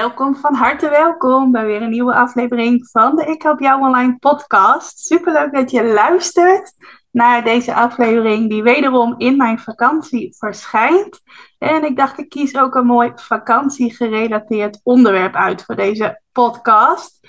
Welkom, van harte welkom bij weer een nieuwe aflevering van de Ik Help Jou Online podcast. Superleuk dat je luistert naar deze aflevering die wederom in mijn vakantie verschijnt. En ik dacht, ik kies ook een mooi vakantiegerelateerd onderwerp uit voor deze podcast.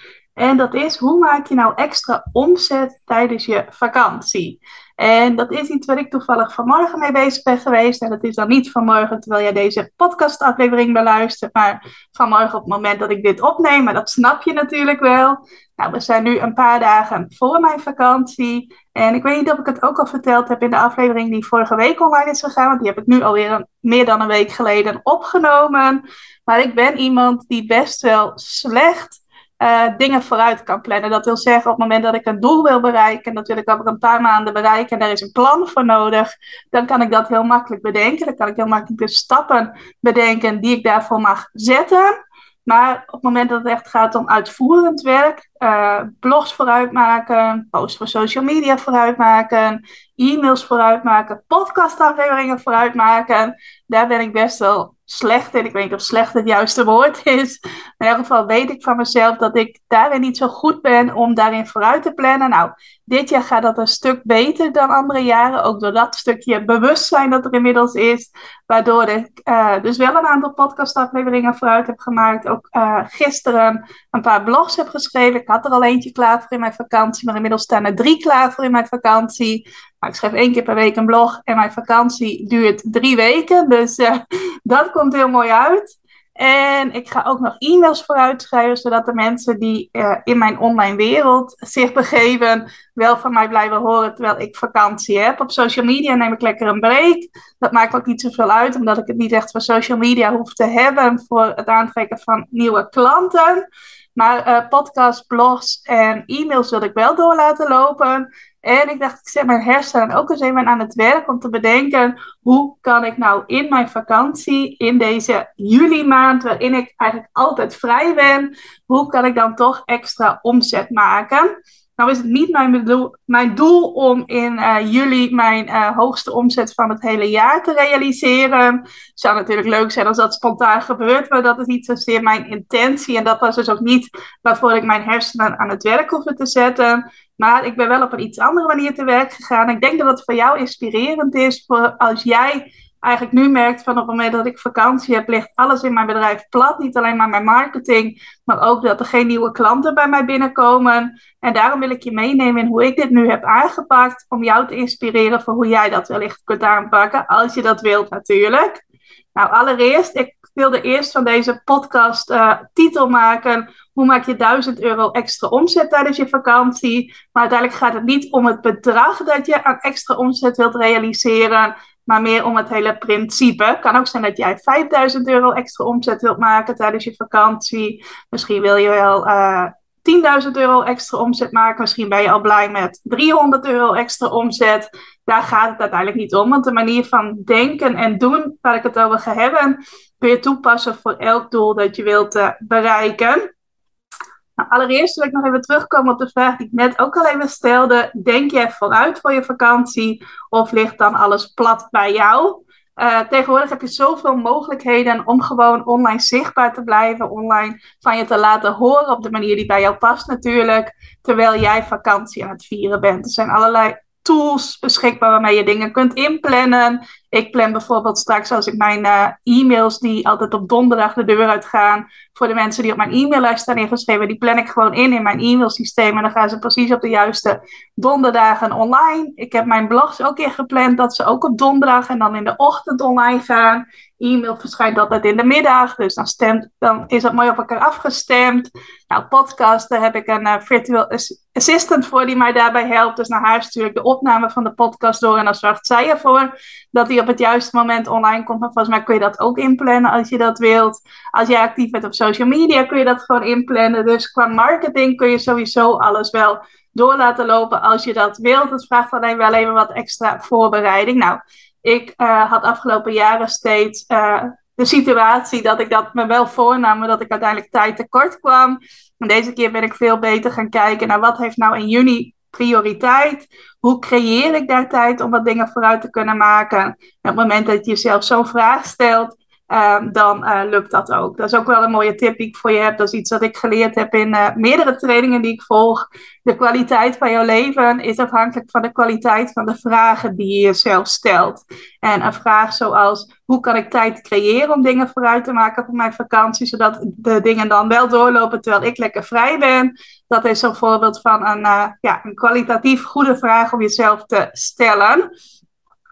En dat is, hoe maak je nou extra omzet tijdens je vakantie? En dat is iets waar ik toevallig vanmorgen mee bezig ben geweest. En dat is dan niet vanmorgen terwijl jij deze podcastaflevering beluistert, maar vanmorgen op het moment dat ik dit opneem. Maar dat snap je natuurlijk wel. Nou, we zijn nu een paar dagen voor mijn vakantie. En ik weet niet of ik het ook al verteld heb in de aflevering die vorige week online is gegaan. Want die heb ik nu alweer meer dan een week geleden opgenomen. Maar ik ben iemand die best wel slecht uh, dingen vooruit kan plannen. Dat wil zeggen, op het moment dat ik een doel wil bereiken, en dat wil ik over een paar maanden bereiken, en daar is een plan voor nodig, dan kan ik dat heel makkelijk bedenken. Dan kan ik heel makkelijk de stappen bedenken die ik daarvoor mag zetten. Maar op het moment dat het echt gaat om uitvoerend werk, uh, blogs vooruitmaken, posts voor social media vooruitmaken, e-mails vooruitmaken, podcastafleveringen vooruitmaken, daar ben ik best wel slecht in. Ik weet niet of slecht het juiste woord is. in elk geval weet ik van mezelf dat ik daarin niet zo goed ben om daarin vooruit te plannen. Nou, dit jaar gaat dat een stuk beter dan andere jaren. Ook door dat stukje bewustzijn dat er inmiddels is. Waardoor ik uh, dus wel een aantal podcastafleveringen vooruit heb gemaakt. Ook uh, gisteren een paar blogs heb geschreven. Ik had er al eentje klaar voor in mijn vakantie. Maar inmiddels staan er drie klaar voor in mijn vakantie. Maar ik schrijf één keer per week een blog. En mijn vakantie duurt drie weken. Dus uh, dat komt heel mooi uit. En ik ga ook nog e-mails vooruit schrijven, zodat de mensen die uh, in mijn online wereld zich begeven, wel van mij blijven horen terwijl ik vakantie heb. Op social media neem ik lekker een break. Dat maakt ook niet zoveel uit, omdat ik het niet echt voor social media hoef te hebben voor het aantrekken van nieuwe klanten. Maar uh, podcasts, blogs en e-mails wil ik wel door laten lopen. En ik dacht, ik zet mijn hersenen ook eens even aan het werk om te bedenken, hoe kan ik nou in mijn vakantie, in deze juli maand, waarin ik eigenlijk altijd vrij ben, hoe kan ik dan toch extra omzet maken? Nou is het niet mijn, mijn doel om in uh, juli mijn uh, hoogste omzet van het hele jaar te realiseren. Het zou natuurlijk leuk zijn als dat spontaan gebeurt, maar dat is niet zozeer mijn intentie. En dat was dus ook niet waarvoor ik mijn hersenen aan het werk hoefde te zetten. Maar ik ben wel op een iets andere manier te werk gegaan. Ik denk dat het voor jou inspirerend is voor als jij eigenlijk nu merkt van op het moment dat ik vakantie heb, ligt alles in mijn bedrijf plat. Niet alleen maar mijn marketing, maar ook dat er geen nieuwe klanten bij mij binnenkomen. En daarom wil ik je meenemen in hoe ik dit nu heb aangepakt. Om jou te inspireren voor hoe jij dat wellicht kunt aanpakken. Als je dat wilt natuurlijk. Nou, allereerst, ik wilde eerst van deze podcast uh, titel maken. Hoe maak je 1000 euro extra omzet tijdens je vakantie? Maar uiteindelijk gaat het niet om het bedrag dat je aan extra omzet wilt realiseren maar meer om het hele principe. Het kan ook zijn dat jij 5000 euro extra omzet wilt maken tijdens je vakantie. Misschien wil je wel uh, eh, 10.000 euro extra omzet maken. Misschien ben je al blij met 300 euro extra omzet. Daar gaat het uiteindelijk niet om. Want de manier van denken en doen waar ik het over ga hebben, kun je toepassen voor elk doel dat je wilt uh, bereiken. Allereerst wil ik nog even terugkomen op de vraag die ik net ook al even stelde. Denk jij vooruit voor je vakantie of ligt dan alles plat bij jou? Uh, tegenwoordig heb je zoveel mogelijkheden om gewoon online zichtbaar te blijven, online van je te laten horen op de manier die bij jou past natuurlijk, terwijl jij vakantie aan het vieren bent. Er zijn allerlei tools beschikbaar waarmee je dingen kunt inplannen. Ik plan bijvoorbeeld straks als ik mijn uh, e-mails die altijd op donderdag de deur uitgaan, voor de mensen die op mijn e-maillijst staan ingeschreven, die plan ik gewoon in in mijn e-mailsysteem en dan gaan ze precies op de juiste donderdagen online. Ik heb mijn blogs ook ingepland dat ze ook op donderdag en dan in de ochtend online gaan. e-mail verschijnt altijd in de middag. Dus dan, stemt, dan is dat mooi op elkaar afgestemd. Nou, podcasten heb ik een uh, virtual assistant voor die mij daarbij helpt. Dus naar haar stuur ik de opname van de podcast door. En dan zorgt zij ervoor dat die op het juiste moment online komt. Maar volgens mij kun je dat ook inplannen als je dat wilt. Als jij actief bent op social media kun je dat gewoon inplannen. Dus qua marketing kun je sowieso alles wel door laten lopen als je dat wilt. Het vraagt alleen wel even wat extra voorbereiding. Nou, ik uh, had afgelopen jaren steeds uh, de situatie dat ik dat me wel voornam, maar dat ik uiteindelijk tijd tekort kwam. En deze keer ben ik veel beter gaan kijken naar wat heeft nou in juni prioriteit? Hoe creëer ik daar tijd om wat dingen vooruit te kunnen maken? En op het moment dat je jezelf zo'n vraag stelt, Ehm, dan uh, lukt dat ook. Dat is ook wel een mooie tip die ik voor je heb. Dat is iets wat ik geleerd heb in uh, meerdere trainingen die ik volg. De kwaliteit van jouw leven is afhankelijk van de kwaliteit van de vragen die je jezelf stelt. En een vraag zoals: hoe kan ik tijd creëren om dingen vooruit te maken voor mijn vakantie, zodat de dingen dan wel doorlopen terwijl ik lekker vrij ben? Dat is een voorbeeld van een, uh, ja, een kwalitatief goede vraag om jezelf te stellen.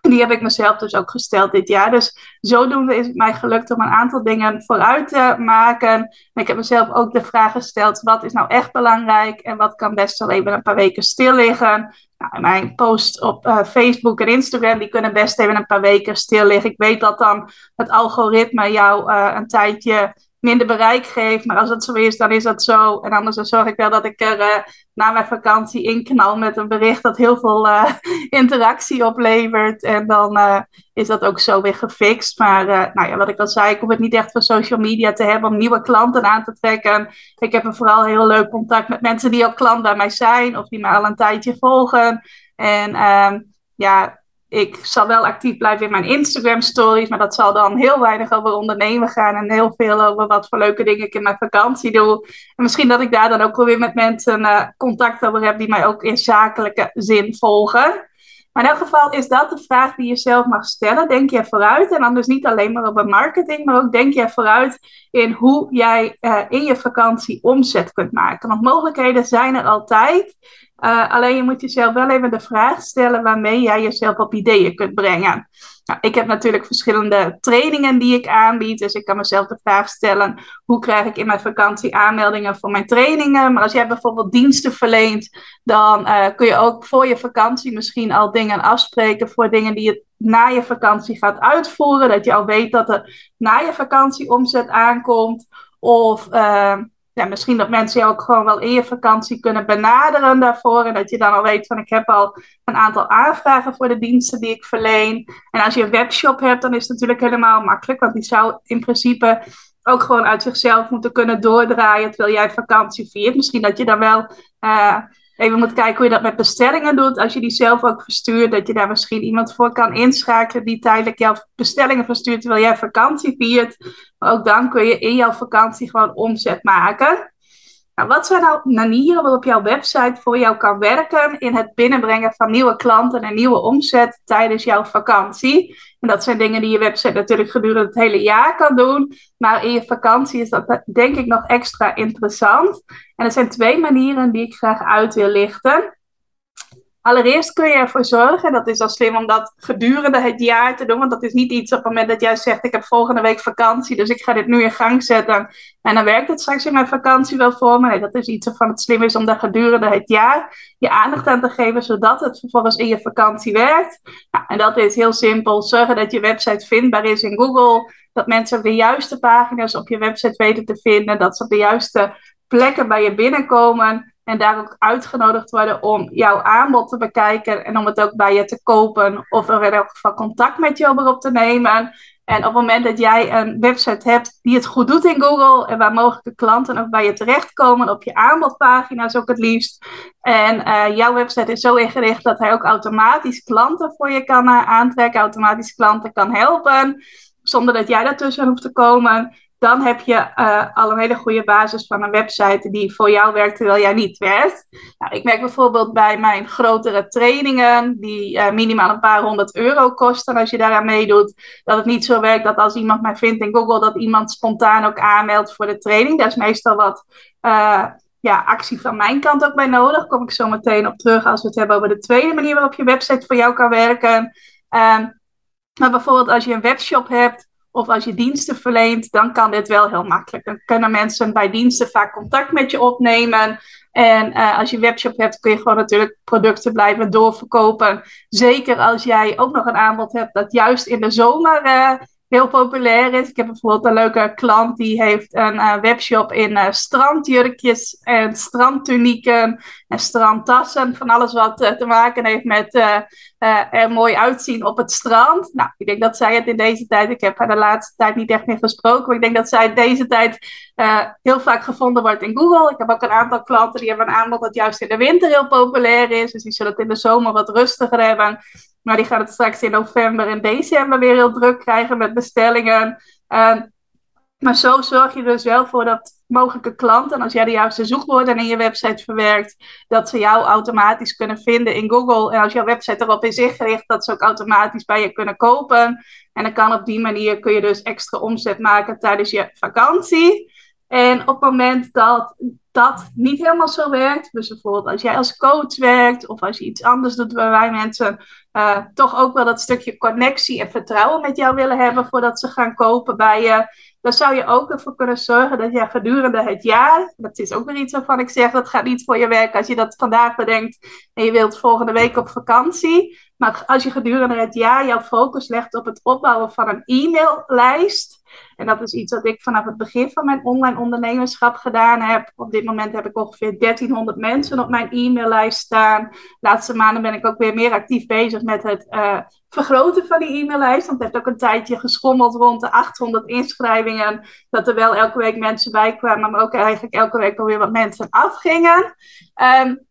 Die heb ik mezelf dus ook gesteld dit jaar. Dus zodoende is het mij gelukt om een aantal dingen vooruit te maken. En ik heb mezelf ook de vraag gesteld: wat is nou echt belangrijk en wat kan best wel even een paar weken stil liggen? Nou, mijn posts op uh, Facebook en Instagram die kunnen best even een paar weken stil liggen. Ik weet dat dan het algoritme jou uh, een tijdje minder bereik geeft. Maar als het zo is, dan is dat zo. En anders dan zorg ik wel dat ik er uh, na mijn vakantie inknal met een bericht dat heel veel uh, interactie oplevert. En dan uh, is dat ook zo weer gefixt. Maar nou ja, wat ik al zei, ik hoef het niet echt van social media te hebben om nieuwe klanten aan te trekken. Ik heb er vooral heel leuk contact met mensen die al klant bij mij zijn of die mij al een tijdje volgen. En ehm, ja, ik zal wel actief blijven in mijn Instagram stories, maar dat zal dan heel weinig over ondernemen gaan en heel veel over wat voor leuke dingen ik in mijn vakantie doe. En misschien dat ik daar dan ook weer met mensen uh, contact over heb die mij ook in zakelijke zin volgen. Maar in elk geval is dat de vraag die je zelf mag stellen. Denk je vooruit? En dan dus niet alleen maar op marketing, maar ook denk je vooruit in hoe jij uh, in je vakantie omzet kunt maken. Want mogelijkheden zijn er altijd. Uh, alleen je moet jezelf wel even de vraag stellen waarmee jij jezelf op ideeën kunt brengen. Nou, ik heb natuurlijk verschillende trainingen die ik aanbied. Dus ik kan mezelf de vraag stellen: hoe krijg ik in mijn vakantie aanmeldingen voor mijn trainingen? Maar als jij bijvoorbeeld diensten verleent, dan uh, kun je ook voor je vakantie misschien al dingen afspreken voor dingen die je na je vakantie gaat uitvoeren. Dat je al weet dat er na je vakantie omzet aankomt. Of. Uh, ja, misschien dat mensen je ook gewoon wel in je vakantie kunnen benaderen daarvoor. En dat je dan al weet van ik heb al een aantal aanvragen voor de diensten die ik verleen. En als je een webshop hebt, dan is het natuurlijk helemaal makkelijk. Want die zou in principe ook gewoon uit zichzelf moeten kunnen doordraaien terwijl jij vakantie viert. Misschien dat je dan wel uh, even moet kijken hoe je dat met bestellingen doet. Als je die zelf ook verstuurt, dat je daar misschien iemand voor kan inschakelen die tijdelijk jouw bestellingen verstuurt terwijl jij vakantie viert. Maar ook dan kun je in jouw vakantie gewoon omzet maken. Nou, wat zijn nou manieren waarop jouw website voor jou kan werken in het binnenbrengen van nieuwe klanten en nieuwe omzet tijdens jouw vakantie? En dat zijn dingen die je website natuurlijk gedurende het hele jaar kan doen. Maar in je vakantie is dat denk ik nog extra interessant. En er zijn twee manieren die ik graag uit wil lichten. Allereerst kun je ervoor zorgen, dat is al slim om dat gedurende het jaar te doen, want dat is niet iets op het moment dat jij zegt, ik heb volgende week vakantie, dus ik ga dit nu in gang zetten en dan werkt het straks in mijn vakantie wel voor me. Nee, dat is iets waarvan het slim is om daar gedurende het jaar je aandacht aan te geven, zodat het vervolgens in je vakantie werkt. Nou, en dat is heel simpel, zorgen dat je website vindbaar is in Google, dat mensen de juiste pagina's op je website weten te vinden, dat ze op de juiste plekken bij je binnenkomen en daar ook uitgenodigd worden om jouw aanbod te bekijken en om het ook bij je te kopen of er in elk geval contact met je op te nemen. En op het moment dat jij een website hebt die het goed doet in Google en waar mogelijke klanten ook bij je terechtkomen op je aanbodpagina's ook het liefst. En uh, jouw website is zo ingericht dat hij ook automatisch klanten voor je kan uh, aantrekken, automatisch klanten kan helpen, zonder dat jij daartussen hoeft te komen dan heb je uh, al een hele goede basis van een website die voor jou werkt terwijl jij niet werkt. Nou, ik merk bijvoorbeeld bij mijn grotere trainingen, die uh, minimaal een paar honderd euro kosten als je daaraan meedoet, dat het niet zo werkt dat als iemand mij vindt in Google, dat iemand spontaan ook aanmeldt voor de training. Daar is meestal wat uh, ja, actie van mijn kant ook bij nodig. Kom ik zo meteen op terug als we het hebben over de tweede manier waarop je website voor jou kan werken. Um, maar bijvoorbeeld als je een webshop hebt of als je diensten verleent, dan kan dit wel heel makkelijk. Dan kunnen mensen bij diensten vaak contact met je opnemen. En uh, als je webshop hebt, kun je gewoon natuurlijk producten blijven doorverkopen. Zeker als jij ook nog een aanbod hebt dat juist in de zomer uh, heel populair is. Ik heb bijvoorbeeld een leuke klant die heeft een uh, webshop in strandjurkjes en strandtunieken en strandtassen. Van alles wat te maken heeft met er mooi uitzien op het strand. Nou, ik denk dat zij het in deze tijd, ik heb haar de laatste tijd niet echt meer gesproken, maar ik denk dat zij in deze tijd heel vaak gevonden wordt in Google. Ik heb ook een aantal klanten die hebben een aanbod dat juist in de winter heel populair is. Dus die zullen het in de zomer wat rustiger hebben. Maar die gaat het straks in november en december weer heel druk krijgen met bestellingen. Uh, maar zo zorg je dus wel voor dat mogelijke klanten, als jij de juiste zoekwoorden in je website verwerkt, dat ze jou automatisch kunnen vinden in Google. En als jouw website erop is ingericht, dat ze ook automatisch bij je kunnen kopen. En dan kan op die manier kun je dus extra omzet maken tijdens je vakantie. En op het moment dat dat niet helemaal zo werkt, dus bijvoorbeeld als jij als coach werkt of als je iets anders doet waarbij mensen uh, toch ook wel dat stukje connectie en vertrouwen met jou willen hebben voordat ze gaan kopen bij je, dan zou je ook ervoor kunnen zorgen dat je gedurende het jaar, dat is ook weer iets waarvan ik zeg dat gaat niet voor je werken als je dat vandaag bedenkt en je wilt volgende week op vakantie, maar als je gedurende het jaar jouw focus legt op het opbouwen van een e-maillijst en dat is iets wat ik vanaf het begin van mijn online ondernemerschap gedaan heb. Op dit moment heb ik ongeveer 1300 mensen op mijn e-maillijst staan. De laatste maanden ben ik ook weer meer actief bezig met het uh, vergroten van die e-maillijst. Want het heeft ook een tijdje geschommeld rond de 800 inschrijvingen. Dat er wel elke week mensen bij kwamen, maar ook eigenlijk elke week alweer wat mensen afgingen. Um,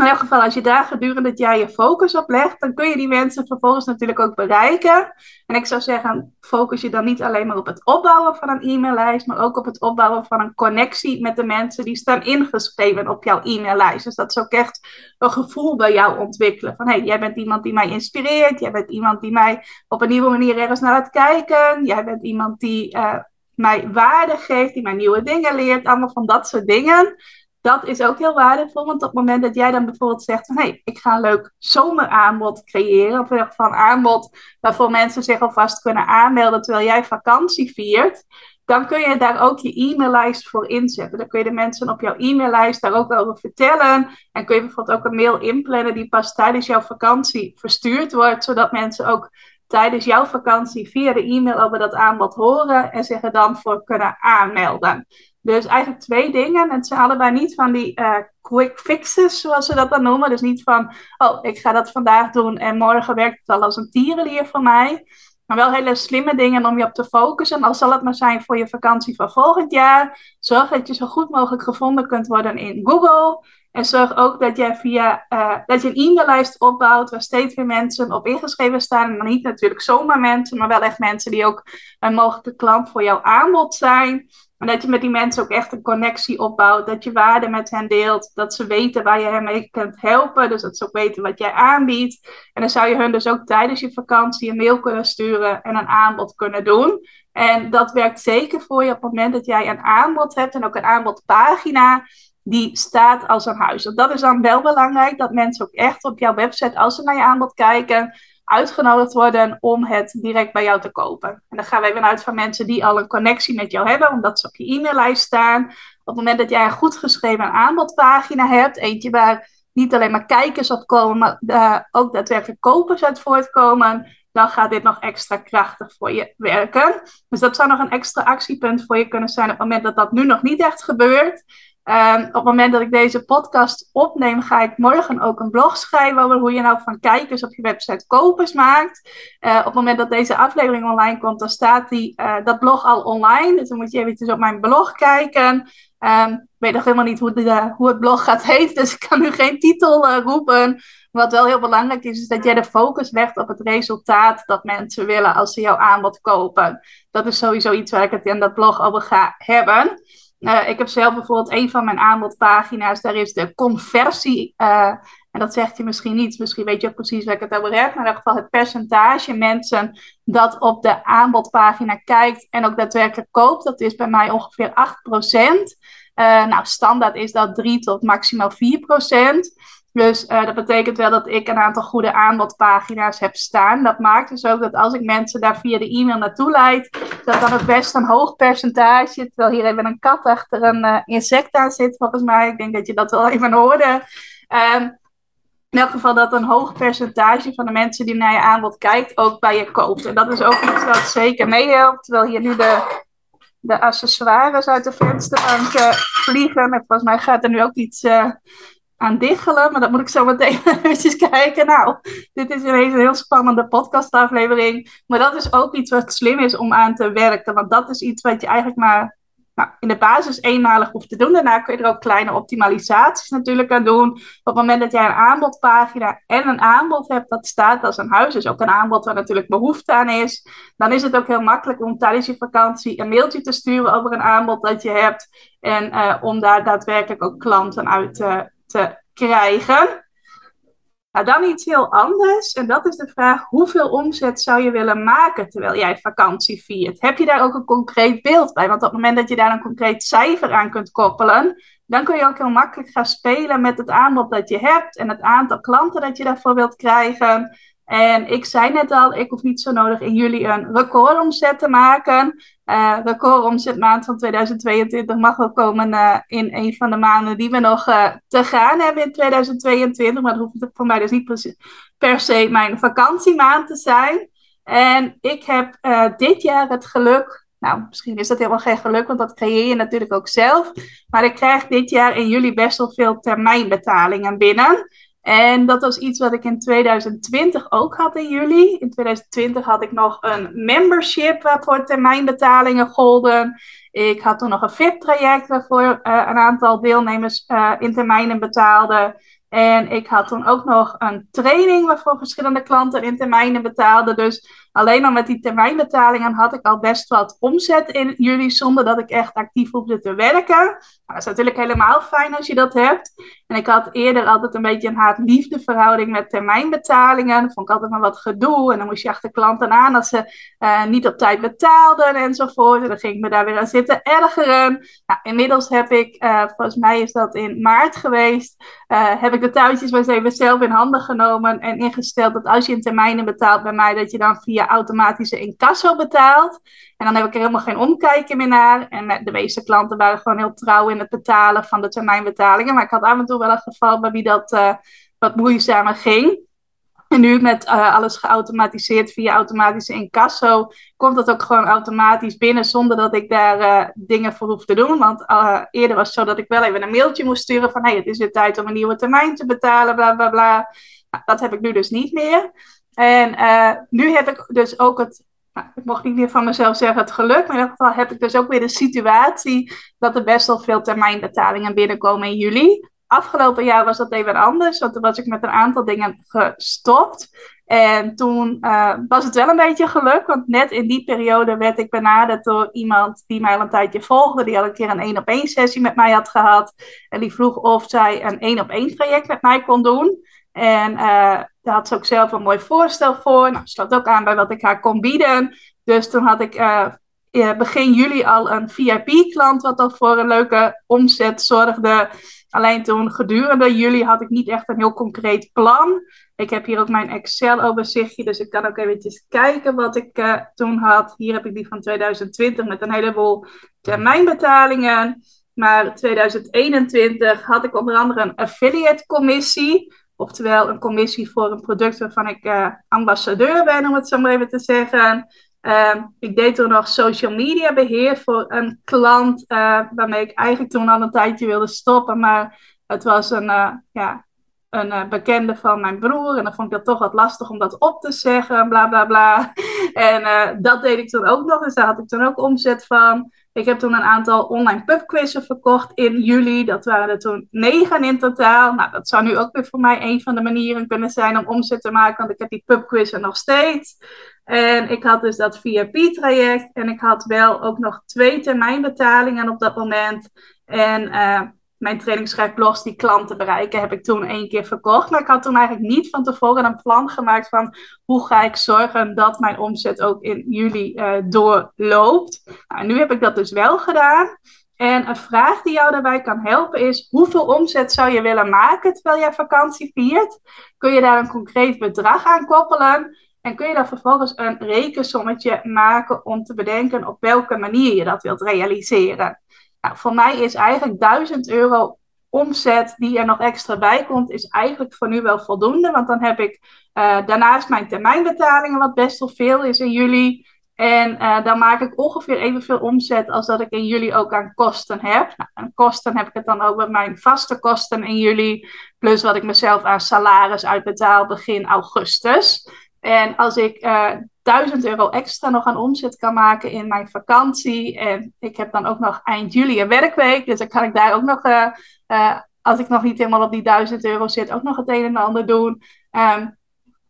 in elk geval, als je daar gedurende het jaar je focus op legt, dan kun je die mensen vervolgens natuurlijk ook bereiken. En ik zou zeggen, focus je dan niet alleen maar op het opbouwen van een e-maillijst, maar ook op het opbouwen van een connectie met de mensen die staan ingeschreven op jouw e-maillijst. Dus dat is ook echt een gevoel bij jou ontwikkelen. Van hé, hey, jij bent iemand die mij inspireert, jij bent iemand die mij op een nieuwe manier ergens naar laat kijken, jij bent iemand die uh, mij waarde geeft, die mij nieuwe dingen leert, allemaal van dat soort dingen dat is ook heel waardevol. Want op het moment dat jij dan bijvoorbeeld zegt van hé, ik ga een leuk zomeraanbod creëren. Of een aanbod waarvoor mensen zich alvast kunnen aanmelden terwijl jij vakantie viert. Dan kun je daar ook je e-maillijst voor inzetten. Dan kun je de mensen op jouw e-maillijst daar ook over vertellen. En kun je bijvoorbeeld ook een mail inplannen die pas tijdens jouw vakantie verstuurd wordt. Zodat mensen ook tijdens jouw vakantie via de e-mail over dat aanbod horen en zich er dan voor kunnen aanmelden. Dus eigenlijk twee dingen. Het zijn allebei niet van die uh, quick fixes, zoals ze dat dan noemen. Dus niet van, oh, ik ga dat vandaag doen en morgen werkt het al als een tierenlier voor mij. Maar wel hele slimme dingen om je op te focussen. Al zal het maar zijn voor je vakantie van volgend jaar. Zorg dat je zo goed mogelijk gevonden kunt worden in Google. En zorg ook dat, jij via, uh, dat je een e-maillijst opbouwt waar steeds meer mensen op ingeschreven staan. En dan niet natuurlijk zomaar mensen, maar wel echt mensen die ook een mogelijke klant voor jouw aanbod zijn. En dat je met die mensen ook echt een connectie opbouwt. Dat je waarde met hen deelt. Dat ze weten waar je hen mee kunt helpen. Dus dat ze ook weten wat jij aanbiedt. En dan zou je hun dus ook tijdens je vakantie een mail kunnen sturen en een aanbod kunnen doen. En dat werkt zeker voor je op het moment dat jij een aanbod hebt en ook een aanbodpagina die staat als een huis. Dat is dan wel belangrijk dat mensen ook echt op jouw website, als ze naar je aanbod kijken, uitgenodigd worden om het direct bij jou te kopen. En dan gaan we even uit van mensen die al een connectie met jou hebben, omdat ze op je e-maillijst staan. Op het moment dat jij een goed geschreven aanbodpagina hebt, eentje waar niet alleen maar kijkers op komen, maar uh, ook daadwerkelijk kopers uit voortkomen, dan gaat dit nog extra krachtig voor je werken. Dus dat zou nog een extra actiepunt voor je kunnen zijn op het moment dat dat nu nog niet echt gebeurt. Um, op het moment dat ik deze podcast opneem, ga ik morgen ook een blog schrijven over hoe je nou van kijkers op je website kopers maakt. Uh, op het moment dat deze aflevering online komt, dan staat die, uh, dat blog al online. Dus dan moet je eventjes op mijn blog kijken. Um, ik weet nog helemaal niet hoe, de, hoe, het blog gaat heten, dus ik kan nu geen titel uh, roepen. Wat wel heel belangrijk is, is dat jij de focus legt op het resultaat dat mensen willen als ze jouw aanbod kopen. Dat is sowieso iets waar ik het in dat blog over ga hebben. Uh, ik heb zelf bijvoorbeeld een van mijn aanbodpagina's, daar is de conversie. Uh, en dat zegt je misschien niet, misschien weet je ook precies waar ik het over heb. Maar in ieder geval het percentage mensen dat op de aanbodpagina kijkt en ook daadwerkelijk koopt. Dat is bij mij ongeveer 8%. Uh, eh, nou, standaard is dat 3 tot maximaal 4%. Dus uh, dat betekent wel dat ik een aantal goede aanbodpagina's heb staan. Dat maakt dus ook dat als ik mensen daar via de e-mail naartoe leid, dat dan ook best een hoog percentage, terwijl hier even een kat achter een uh, insect aan zit, volgens mij. Ik denk dat je dat wel even hoorde. Um, in elk geval dat een hoog percentage van de mensen die naar je aanbod kijkt ook bij je koopt. En dat is ook iets wat zeker meehelpt. Terwijl hier nu de, de accessoires uit de vensterbank vliegen. En volgens mij gaat er nu ook iets uh, aan diggelen. Maar dat moet ik zo meteen even kijken. Nou, dit is ineens een heel spannende podcastaflevering. Maar dat is ook iets wat slim is om aan te werken. Want dat is iets wat je eigenlijk maar nou, in de basis eenmalig hoeft te doen. Daarna kun je er ook kleine optimalisaties natuurlijk aan doen. Op het moment dat jij een aanbodpagina en een aanbod hebt dat staat als een huis, dus ook een aanbod waar natuurlijk behoefte aan is, dan is het ook heel makkelijk om tijdens je vakantie een mailtje te sturen over een aanbod dat je hebt en uh, om daar daadwerkelijk ook klanten uit uh, te krijgen. Nou, dan iets heel anders. En dat is de vraag: hoeveel omzet zou je willen maken terwijl jij vakantie viert? Heb je daar ook een concreet beeld bij? Want op het moment dat je daar een concreet cijfer aan kunt koppelen, dan kun je ook heel makkelijk gaan spelen met het aanbod dat je hebt en het aantal klanten dat je daarvoor wilt krijgen. En ik zei net al, ik hoef niet zo nodig in juli een recordomzet te maken. Uh, recordomzetmaand van 2022 mag wel komen uh, in een van de maanden die we nog uh, te gaan hebben in 2022. Maar dat hoeft voor mij dus niet per se mijn vakantiemaand te zijn. En ik heb dit jaar het geluk, nou misschien is dat helemaal geen geluk, want dat creëer je natuurlijk ook zelf. Maar ik krijg dit jaar in juli best wel veel termijnbetalingen binnen. En dat was iets wat ik in 2020 ook had in juli. In 2020 had ik nog een membership waarvoor termijnbetalingen golden. Ik had toen nog een VIP-traject waarvoor uh, een aantal deelnemers uh, in termijnen betaalden. En ik had toen ook nog een training waarvoor verschillende klanten in termijnen betaalden. Dus alleen al met die termijnbetalingen had ik al best wat omzet in juli zonder dat ik echt actief hoefde te werken. Nou, dat is natuurlijk helemaal fijn als je dat hebt. En ik had eerder altijd een beetje een haat-liefde verhouding met termijnbetalingen. Dat vond ik altijd maar wat gedoe. En dan moest je achter klanten aan als ze niet op tijd betaalden enzovoort. En dan ging ik me daar weer aan zitten ergeren. Nou, inmiddels heb ik, uh, volgens mij is dat in maart geweest, uh, heb ik de touwtjes maar eens even zelf in handen genomen en ingesteld dat als je in termijnen betaalt bij mij, dat je dan via automatische incasso betaalt. En dan heb ik er helemaal geen omkijken meer naar. En de meeste klanten waren gewoon heel trouw in het betalen van de termijnbetalingen. Maar ik had af en toe wel een geval bij wie dat uh, wat moeizamer ging. En nu met uh, alles geautomatiseerd via automatische incasso, komt dat ook gewoon automatisch binnen zonder dat ik daar dingen voor hoef te doen. Want eerder was het zo dat ik wel even een mailtje moest sturen van hey, het is weer tijd om een nieuwe termijn te betalen, bla bla bla. Nou, dat heb ik nu dus niet meer. En nu heb ik dus ook het nou, ik mocht niet meer van mezelf zeggen het geluk, maar in ieder geval heb ik dus ook weer de situatie dat er best wel veel termijnbetalingen binnenkomen in juli. Afgelopen jaar was dat even anders, want toen was ik met een aantal dingen gestopt. En toen uh, was het wel een beetje geluk, want net in die periode werd ik benaderd door iemand die mij al een tijdje volgde. Die al een keer een één op één sessie met mij had gehad. En die vroeg of zij een één op één traject met mij kon doen. En uh, daar had ze ook zelf een mooi voorstel voor. Nou, sloot ook aan bij wat ik haar kon bieden. Dus toen had ik uh, begin juli al een VIP-klant, wat al voor een leuke omzet zorgde. Alleen toen gedurende juli had ik niet echt een heel concreet plan. Ik heb hier ook mijn Excel-overzichtje, dus ik kan ook eventjes kijken wat ik uh, toen had. Hier heb ik die van 2020 met een heleboel termijnbetalingen. Maar 2021 had ik onder andere een affiliate-commissie. Oftewel een commissie voor een product waarvan ik uh, ambassadeur ben, om het zo maar even te zeggen. Uh, ik deed toen nog social media beheer voor een klant uh, waarmee ik eigenlijk toen al een tijdje wilde stoppen. Maar het was een, uh, ja, een bekende van mijn broer en dan vond ik dat toch wat lastig om dat op te zeggen, bla bla bla. En dat deed ik toen ook nog, dus daar had ik toen ook omzet van. Ik heb toen een aantal online pubquizzen verkocht in juli. Dat waren er toen negen in totaal. Nou, dat zou nu ook weer voor mij een van de manieren kunnen zijn om omzet te maken, want ik heb die pubquizzen nog steeds. En ik had dus dat VIP-traject en ik had wel ook nog twee termijnbetalingen op dat moment. En uh, mijn trainingsschrijfblogs die klanten bereiken, heb ik toen één keer verkocht. Maar ik had toen eigenlijk niet van tevoren een plan gemaakt van hoe ga ik zorgen dat mijn omzet ook in juli uh, doorloopt. Nou, nu heb ik dat dus wel gedaan. En een vraag die jou daarbij kan helpen is: hoeveel omzet zou je willen maken terwijl jij vakantie viert? Kun je daar een concreet bedrag aan koppelen? En kun je dan vervolgens een rekensommetje maken om te bedenken op welke manier je dat wilt realiseren? Voor mij is eigenlijk 1000 euro omzet die er nog extra bij komt, is eigenlijk voor nu wel voldoende. Want dan heb ik uh, daarnaast mijn termijnbetalingen, wat best wel veel is in juli. En uh, dan maak ik ongeveer evenveel omzet als dat ik in juli ook aan kosten heb. Nou, kosten heb ik het dan over mijn vaste kosten in juli, plus wat ik mezelf aan salaris uitbetaal begin augustus. En als ik eh, 1000 euro extra nog aan omzet kan maken in mijn vakantie. En ik heb dan ook nog eind juli een werkweek. Dus dan kan ik daar ook nog, uh, uh, als ik nog niet helemaal op die 1000 euro zit, ook nog het een en ander doen. Um,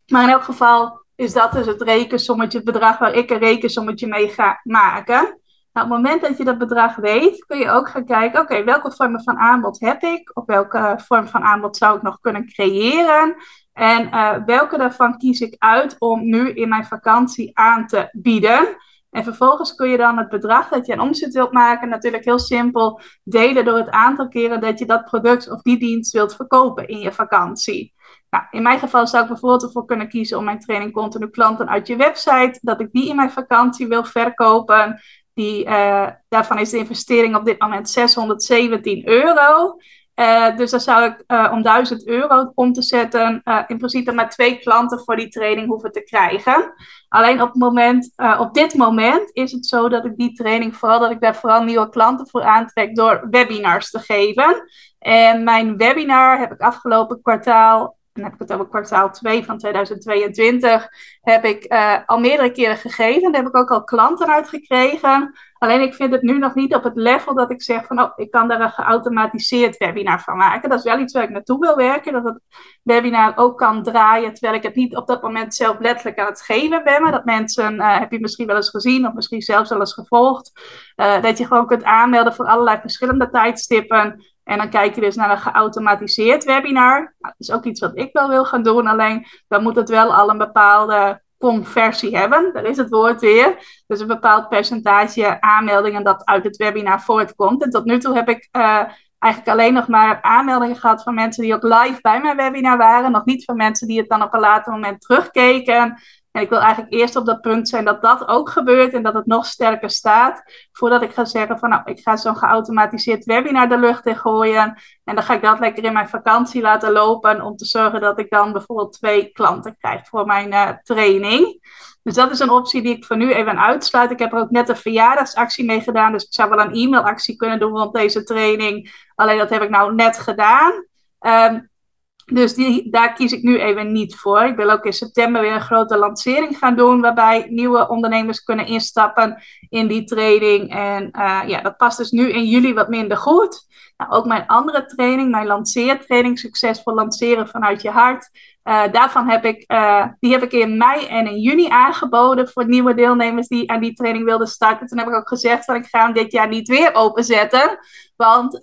maar in elk geval is dat dus het rekensommetje, het bedrag waar ik een rekensommetje mee ga maken. Nou, op het moment dat je dat bedrag weet, kun je ook gaan kijken, oké, welke vormen van aanbod heb ik? Of welke vorm van aanbod zou ik nog kunnen creëren? En uh, welke daarvan kies ik uit om nu in mijn vakantie aan te bieden? En vervolgens kun je dan het bedrag dat je aan omzet wilt maken, natuurlijk heel simpel delen door het aantal keren dat je dat product of die dienst wilt verkopen in je vakantie. Nou, in mijn geval zou ik bijvoorbeeld ervoor kunnen kiezen om mijn training continu klanten uit je website, dat ik die in mijn vakantie wil verkopen. Die, uh, daarvan is de investering op dit moment 617 euro. Uh, dus dan zou ik uh, om 1000 euro om te zetten, uh, in principe maar twee klanten voor die training hoeven te krijgen. Alleen op, het moment, op dit moment is het zo dat ik die training vooral, dat ik daar vooral nieuwe klanten voor aantrek door webinars te geven. En mijn webinar heb ik afgelopen kwartaal dan heb ik het over kwartaal 2 van 2022, heb ik uh, al meerdere keren gegeven. Daar heb ik ook al klanten uit gekregen. Alleen ik vind het nu nog niet op het level dat ik zeg van, oh, ik kan daar een geautomatiseerd webinar van maken. Dat is wel iets waar ik naartoe wil werken, dat het webinar ook kan draaien, terwijl ik het niet op dat moment zelf letterlijk aan het geven ben. Maar dat mensen, uh, heb je misschien wel eens gezien of misschien zelfs wel eens gevolgd, uh, dat je gewoon kunt aanmelden voor allerlei verschillende tijdstippen. En dan kijk je dus naar een geautomatiseerd webinar. Nou, dat is ook iets wat ik wel wil gaan doen, alleen dan moet het wel al een bepaalde conversie hebben. Daar is het woord weer. Dus een bepaald percentage aanmeldingen dat uit het webinar voortkomt. En tot nu toe heb ik uh, eigenlijk alleen nog maar aanmeldingen gehad van mensen die ook live bij mijn webinar waren. Nog niet van mensen die het dan op een later moment terugkeken. En ik wil eigenlijk eerst op dat punt zijn dat dat ook gebeurt en dat het nog sterker staat. Voordat ik ga zeggen van nou, ik ga zo'n geautomatiseerd webinar de lucht in gooien. En dan ga ik dat lekker in mijn vakantie laten lopen. Om te zorgen dat ik dan bijvoorbeeld twee klanten krijg voor mijn uh, training. Dus dat is een optie die ik voor nu even uitsluit. Ik heb er ook net een verjaardagsactie mee gedaan. Dus ik zou wel een e-mailactie kunnen doen rond deze training. Alleen dat heb ik nou net gedaan. Um, dus die, daar kies ik nu even niet voor. Ik wil ook in september weer een grote lancering gaan doen, waarbij nieuwe ondernemers kunnen instappen in die training. En uh, ja, dat past dus nu in juli wat minder goed. Nou, ook mijn andere training, mijn lanceertraining, Succesvol Lanceren vanuit je hart. Uh, daarvan heb ik, uh, die heb ik in mei en in juni aangeboden voor nieuwe deelnemers die aan die training wilden starten. Toen heb ik ook gezegd van ik ga hem dit jaar niet weer openzetten. Want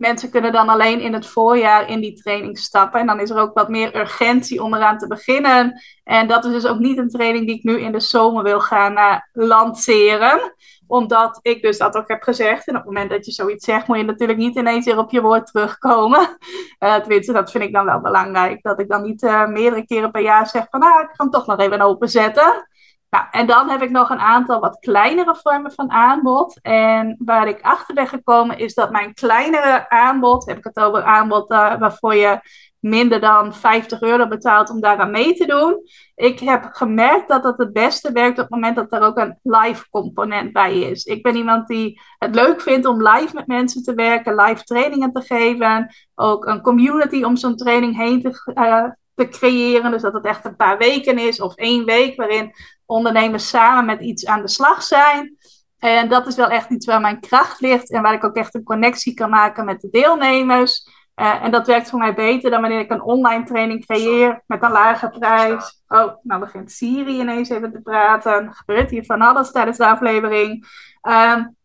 mensen kunnen dan alleen in het voorjaar in die training stappen. En dan is er ook wat meer urgentie om eraan te beginnen. En dat is dus ook niet een training die ik nu in de zomer wil gaan uh, lanceren. Omdat ik dus dat ook heb gezegd. En op het moment dat je zoiets zegt, moet je natuurlijk niet ineens weer op je woord terugkomen. Uh, tenminste, dat vind ik dan wel belangrijk. Dat ik dan niet uh, meerdere keren per jaar zeg van, nou, ik ga hem toch nog even openzetten. Nou, en dan heb ik nog een aantal wat kleinere vormen van aanbod. En waar ik achter ben gekomen is dat mijn kleinere aanbod, heb ik het over aanbod uh, waarvoor je minder dan 50 euro betaalt om daaraan mee te doen. Ik heb gemerkt dat dat het beste werkt op het moment dat er ook een live component bij is. Ik ben iemand die het leuk vindt om live met mensen te werken, live trainingen te geven. Ook een community om zo'n training heen te, uh, te creëren. Dus dat het echt een paar weken is of één week waarin ondernemers samen met iets aan de slag zijn. En dat is wel echt iets waar mijn kracht ligt en waar ik ook echt een connectie kan maken met de deelnemers. Uh, en dat werkt voor mij beter dan wanneer ik een online training creëer met een lage prijs. Oh, nou begint Siri ineens even te praten. Er gebeurt hier van alles tijdens de aflevering. Um,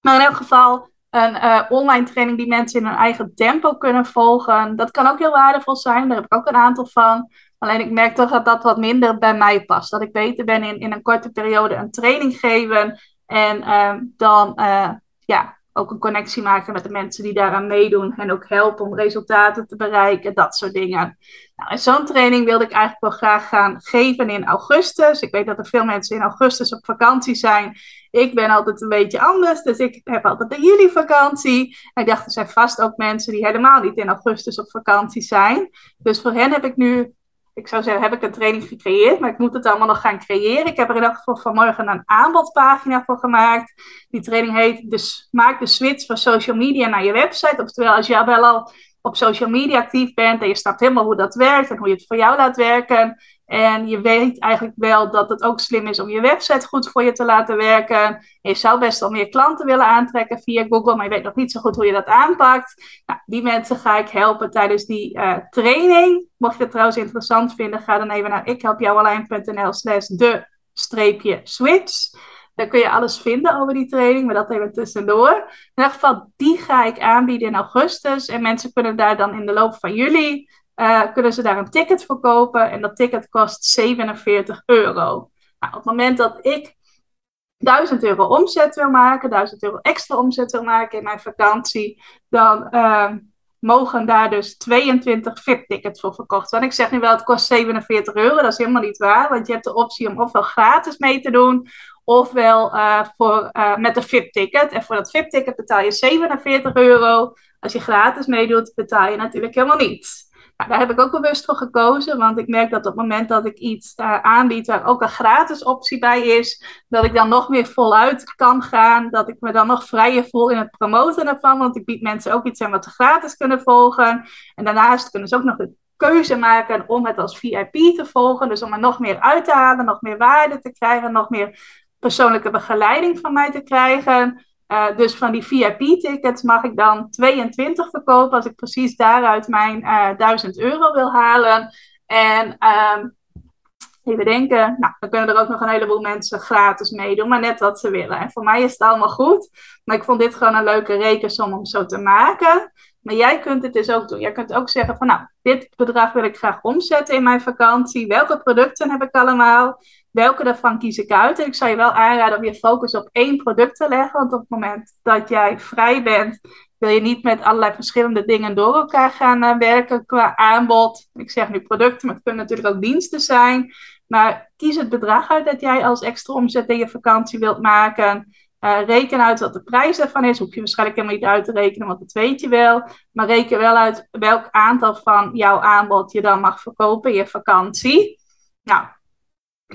maar in elk geval, een uh, online training die mensen in hun eigen tempo kunnen volgen. Dat kan ook heel waardevol zijn. Daar heb ik ook een aantal van. Alleen ik merk toch dat dat wat minder bij mij past. Dat ik beter ben in, in een korte periode een training geven. En uh, dan uh, ja, ook een connectie maken met de mensen die daaraan meedoen. En ook helpen om resultaten te bereiken, dat soort dingen. Nou, en zo'n training wilde ik eigenlijk wel graag gaan geven in augustus. Ik weet dat er veel mensen in augustus op vakantie zijn. Ik ben altijd een beetje anders, dus ik heb altijd de juli vakantie. En ik dacht, er zijn vast ook mensen die helemaal niet in augustus op vakantie zijn. Dus voor hen heb ik nu ik zou zeggen, heb ik een training gecreëerd, maar ik moet het allemaal nog gaan creëren. Ik heb er in elk geval vanmorgen een aanbodpagina voor gemaakt. Die training heet dus Maak de switch van social media naar je website. Oftewel, als je wel al op social media actief bent en je snapt helemaal hoe dat werkt en hoe je het voor jou laat werken. En je weet eigenlijk wel dat het ook slim is om je website goed voor je te laten werken. je zou best wel meer klanten willen aantrekken via Google, maar je weet nog niet zo goed hoe je dat aanpakt. Nou, die mensen ga ik helpen tijdens die uh, training. Mocht je het trouwens interessant vinden, ga dan even naar ikhelpjouwalijn.nl slash de streepje switch. Daar kun je alles vinden over die training, maar dat even tussendoor. In ieder geval, die ga ik aanbieden in augustus. En mensen kunnen daar dan in de loop van juli, uh, kunnen ze daar een ticket voor kopen. En dat ticket kost 47 euro. Nou, op het moment dat ik 1000 euro omzet wil maken, 1000 euro extra omzet wil maken in mijn vakantie, dan uh, mogen daar dus 22 VIP-tickets voor verkocht worden. Ik zeg nu wel, het kost 47 euro. Dat is helemaal niet waar, want je hebt de optie om ofwel gratis mee te doen, ofwel uh, voor, uh, met een VIP-ticket. En voor dat VIP-ticket betaal je 47 euro. Als je gratis meedoet, betaal je natuurlijk helemaal niets. Daar heb ik ook bewust voor gekozen, want ik merk dat op het moment dat ik iets uh, aanbied waar ook een gratis optie bij is, dat ik dan nog meer voluit kan gaan, dat ik me dan nog vrijer voel in het promoten ervan, want ik bied mensen ook iets aan wat ze gratis kunnen volgen. En daarnaast kunnen ze ook nog de keuze maken om het als VIP te volgen, dus om er nog meer uit te halen, nog meer waarde te krijgen, nog meer persoonlijke begeleiding van mij te krijgen. Uh, dus van die VIP-tickets mag ik dan 22 verkopen als ik precies daaruit mijn uh, eh, 1000 euro wil halen. En uh, even denken, nou, dan kunnen er ook nog een heleboel mensen gratis meedoen, maar net wat ze willen. En voor mij is het allemaal goed, maar ik vond dit gewoon een leuke rekensom om zo te maken. Maar jij kunt het dus ook doen. Jij kunt ook zeggen van nou, dit bedrag wil ik graag omzetten in mijn vakantie. Welke producten heb ik allemaal? Welke daarvan kies ik uit? En ik zou je wel aanraden om je focus op één product te leggen. Want op het moment dat jij vrij bent, wil je niet met allerlei verschillende dingen door elkaar gaan uh, werken qua aanbod. Ik zeg nu producten, maar het kunnen natuurlijk ook diensten zijn. Maar kies het bedrag uit dat jij als extra omzet in je vakantie wilt maken. Uh, reken uit wat de prijs ervan is. Hoef je waarschijnlijk helemaal niet uit te rekenen, want dat weet je wel. Maar reken wel uit welk aantal van jouw aanbod je dan mag verkopen in je vakantie. Nou,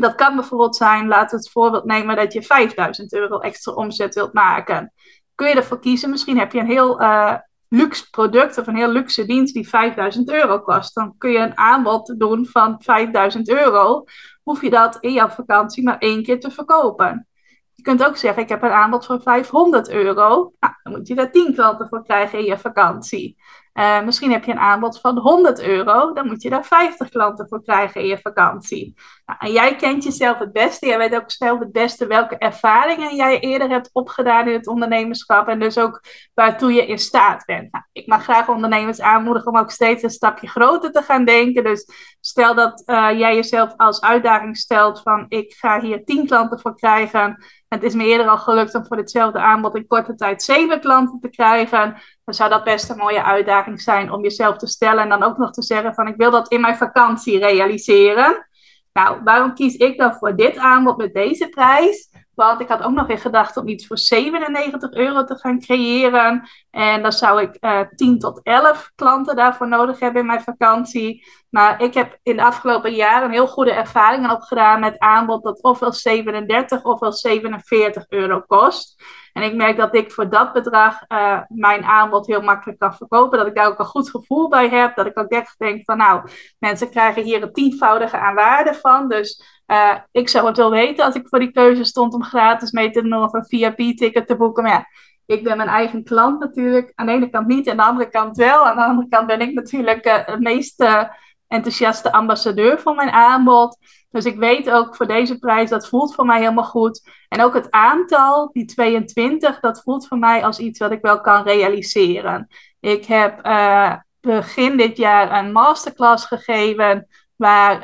dat kan bijvoorbeeld zijn, laten we het voorbeeld nemen dat je 5000 euro extra omzet wilt maken. Kun je ervoor kiezen, misschien heb je een heel uh, luxe product of een heel luxe dienst die 5000 euro kost. Dan kun je een aanbod doen van 5000 euro. Hoef je dat in jouw vakantie maar één keer te verkopen. Je kunt ook zeggen, ik heb een aanbod van 500 euro. Nou, dan moet je daar 10 klanten voor krijgen in je vakantie. Uh, misschien heb je een aanbod van 100 euro, dan moet je daar 50 klanten voor krijgen in je vakantie. Nou, en jij kent jezelf het beste, jij weet ook zelf het beste welke ervaringen jij eerder hebt opgedaan in het ondernemerschap en dus ook waartoe je in staat bent. Nou, ik mag graag ondernemers aanmoedigen om ook steeds een stapje groter te gaan denken. Dus stel dat uh, jij jezelf als uitdaging stelt van ik ga hier 10 klanten voor krijgen. Het is me eerder al gelukt om voor ditzelfde aanbod in korte tijd 7 klanten te krijgen dan zou dat best een mooie uitdaging zijn om jezelf te stellen en dan ook nog te zeggen van ik wil dat in mijn vakantie realiseren. Nou, waarom kies ik dan voor dit aanbod met deze prijs? Want ik had ook nog in gedachten om iets voor 97 euro te gaan creëren. En dan zou ik uh, eh, 10 tot 11 klanten daarvoor nodig hebben in mijn vakantie. Maar ik heb in de afgelopen jaren heel goede ervaringen opgedaan met aanbod dat ofwel 37 ofwel 47 euro kost. En ik merk dat ik voor dat bedrag uh, mijn aanbod heel makkelijk kan verkopen. Dat ik daar ook een goed gevoel bij heb. Dat ik ook echt denk van nou, mensen krijgen hier een tienvoudige aan waarde van. Dus uh, ik zou het wel weten als ik voor die keuze stond om gratis mee te doen of een VIP-ticket te boeken. Maar ja, ik ben mijn eigen klant natuurlijk. Aan de ene kant niet, aan de andere kant wel. Aan de andere kant ben ik natuurlijk uh, het meest enthousiaste ambassadeur van mijn aanbod. Dus ik weet ook voor deze prijs, dat voelt voor mij helemaal goed. En ook het aantal, die 22, dat voelt voor mij als iets wat ik wel kan realiseren. Ik heb begin dit jaar een masterclass gegeven waar